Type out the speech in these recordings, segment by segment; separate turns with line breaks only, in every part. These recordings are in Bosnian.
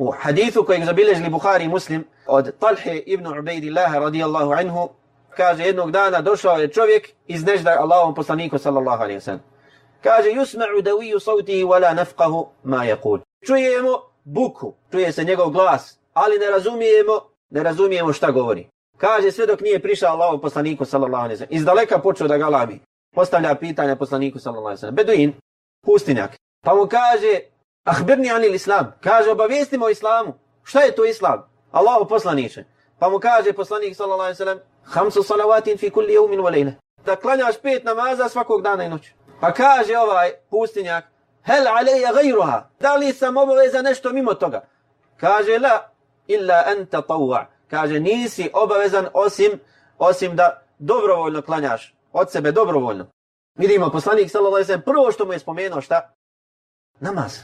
U hadithu kojeg zabilježili Buhari i Muslim od Talhe ibn Ubejdillaha radijallahu anhu, kaže jednog dana došao je čovjek iz nežda Allahom poslaniku sallallahu alaihi wa sallam. Kaže, yusma'u daviju sautihi wala nafqahu ma yakul. Čujemo buku, čuje se njegov glas, ali ne razumijemo, ne razumijemo šta govori. Kaže, sve dok nije prišao Allahom poslaniku sallallahu alaihi wa sallam. Iz daleka počeo da galami. Postavlja pitanja poslaniku sallallahu alaihi wa sallam. Beduin, pustinjak. Pa mu kaže, ahbirni anil islam. Kaže, obavijestimo o islamu. Šta je to islam? Allahu poslaniče. Pa mu kaže poslanik sallallahu alejhi ve sellem: hamsu salavatin fi kulli yawmin wa layla." Da klanjaš pet namaza svakog dana i noći. Pa kaže ovaj pustinjak, hel alayya ghayruha?" da li sam obavezan nešto mimo toga? Kaže, la, illa an tatawwa." Kaže, nisi obavezan osim, osim da dobrovoljno klanjaš od sebe dobrovoljno. Vidimo, poslanik sallallahu alejhi ve sellem prvo što mu je spomenuo šta? Namaz.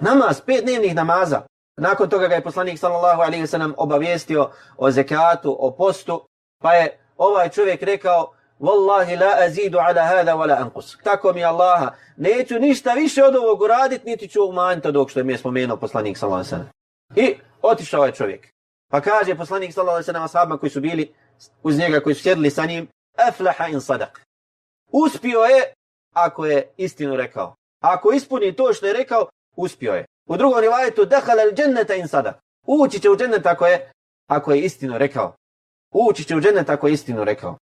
Namaz, pet dnevnih namaza. Nakon toga ga je poslanik sallallahu alejhi ve sellem obavijestio o zekatu, o postu, pa je ovaj čovjek rekao: "Wallahi la azidu ala hada wala anqus." Tako mi Allaha, neću ništa više od ovog uradit, niti ću umanjiti od ovog što mi je spomenuo poslanik sallallahu alejhi ve sellem. I otišao je čovjek. Pa kaže poslanik sallallahu alejhi ve sellem ashabima koji su bili uz njega, koji su sjedili sa njim: "Aflaha in sadak. Uspio je ako je istinu rekao. Ako ispuni to što je rekao, uspio je. U drugom rivajetu, dehala il dženneta in sada. Ući će u džennet ako je, ako je istinu rekao. Ući će u džennet ako je istinu rekao.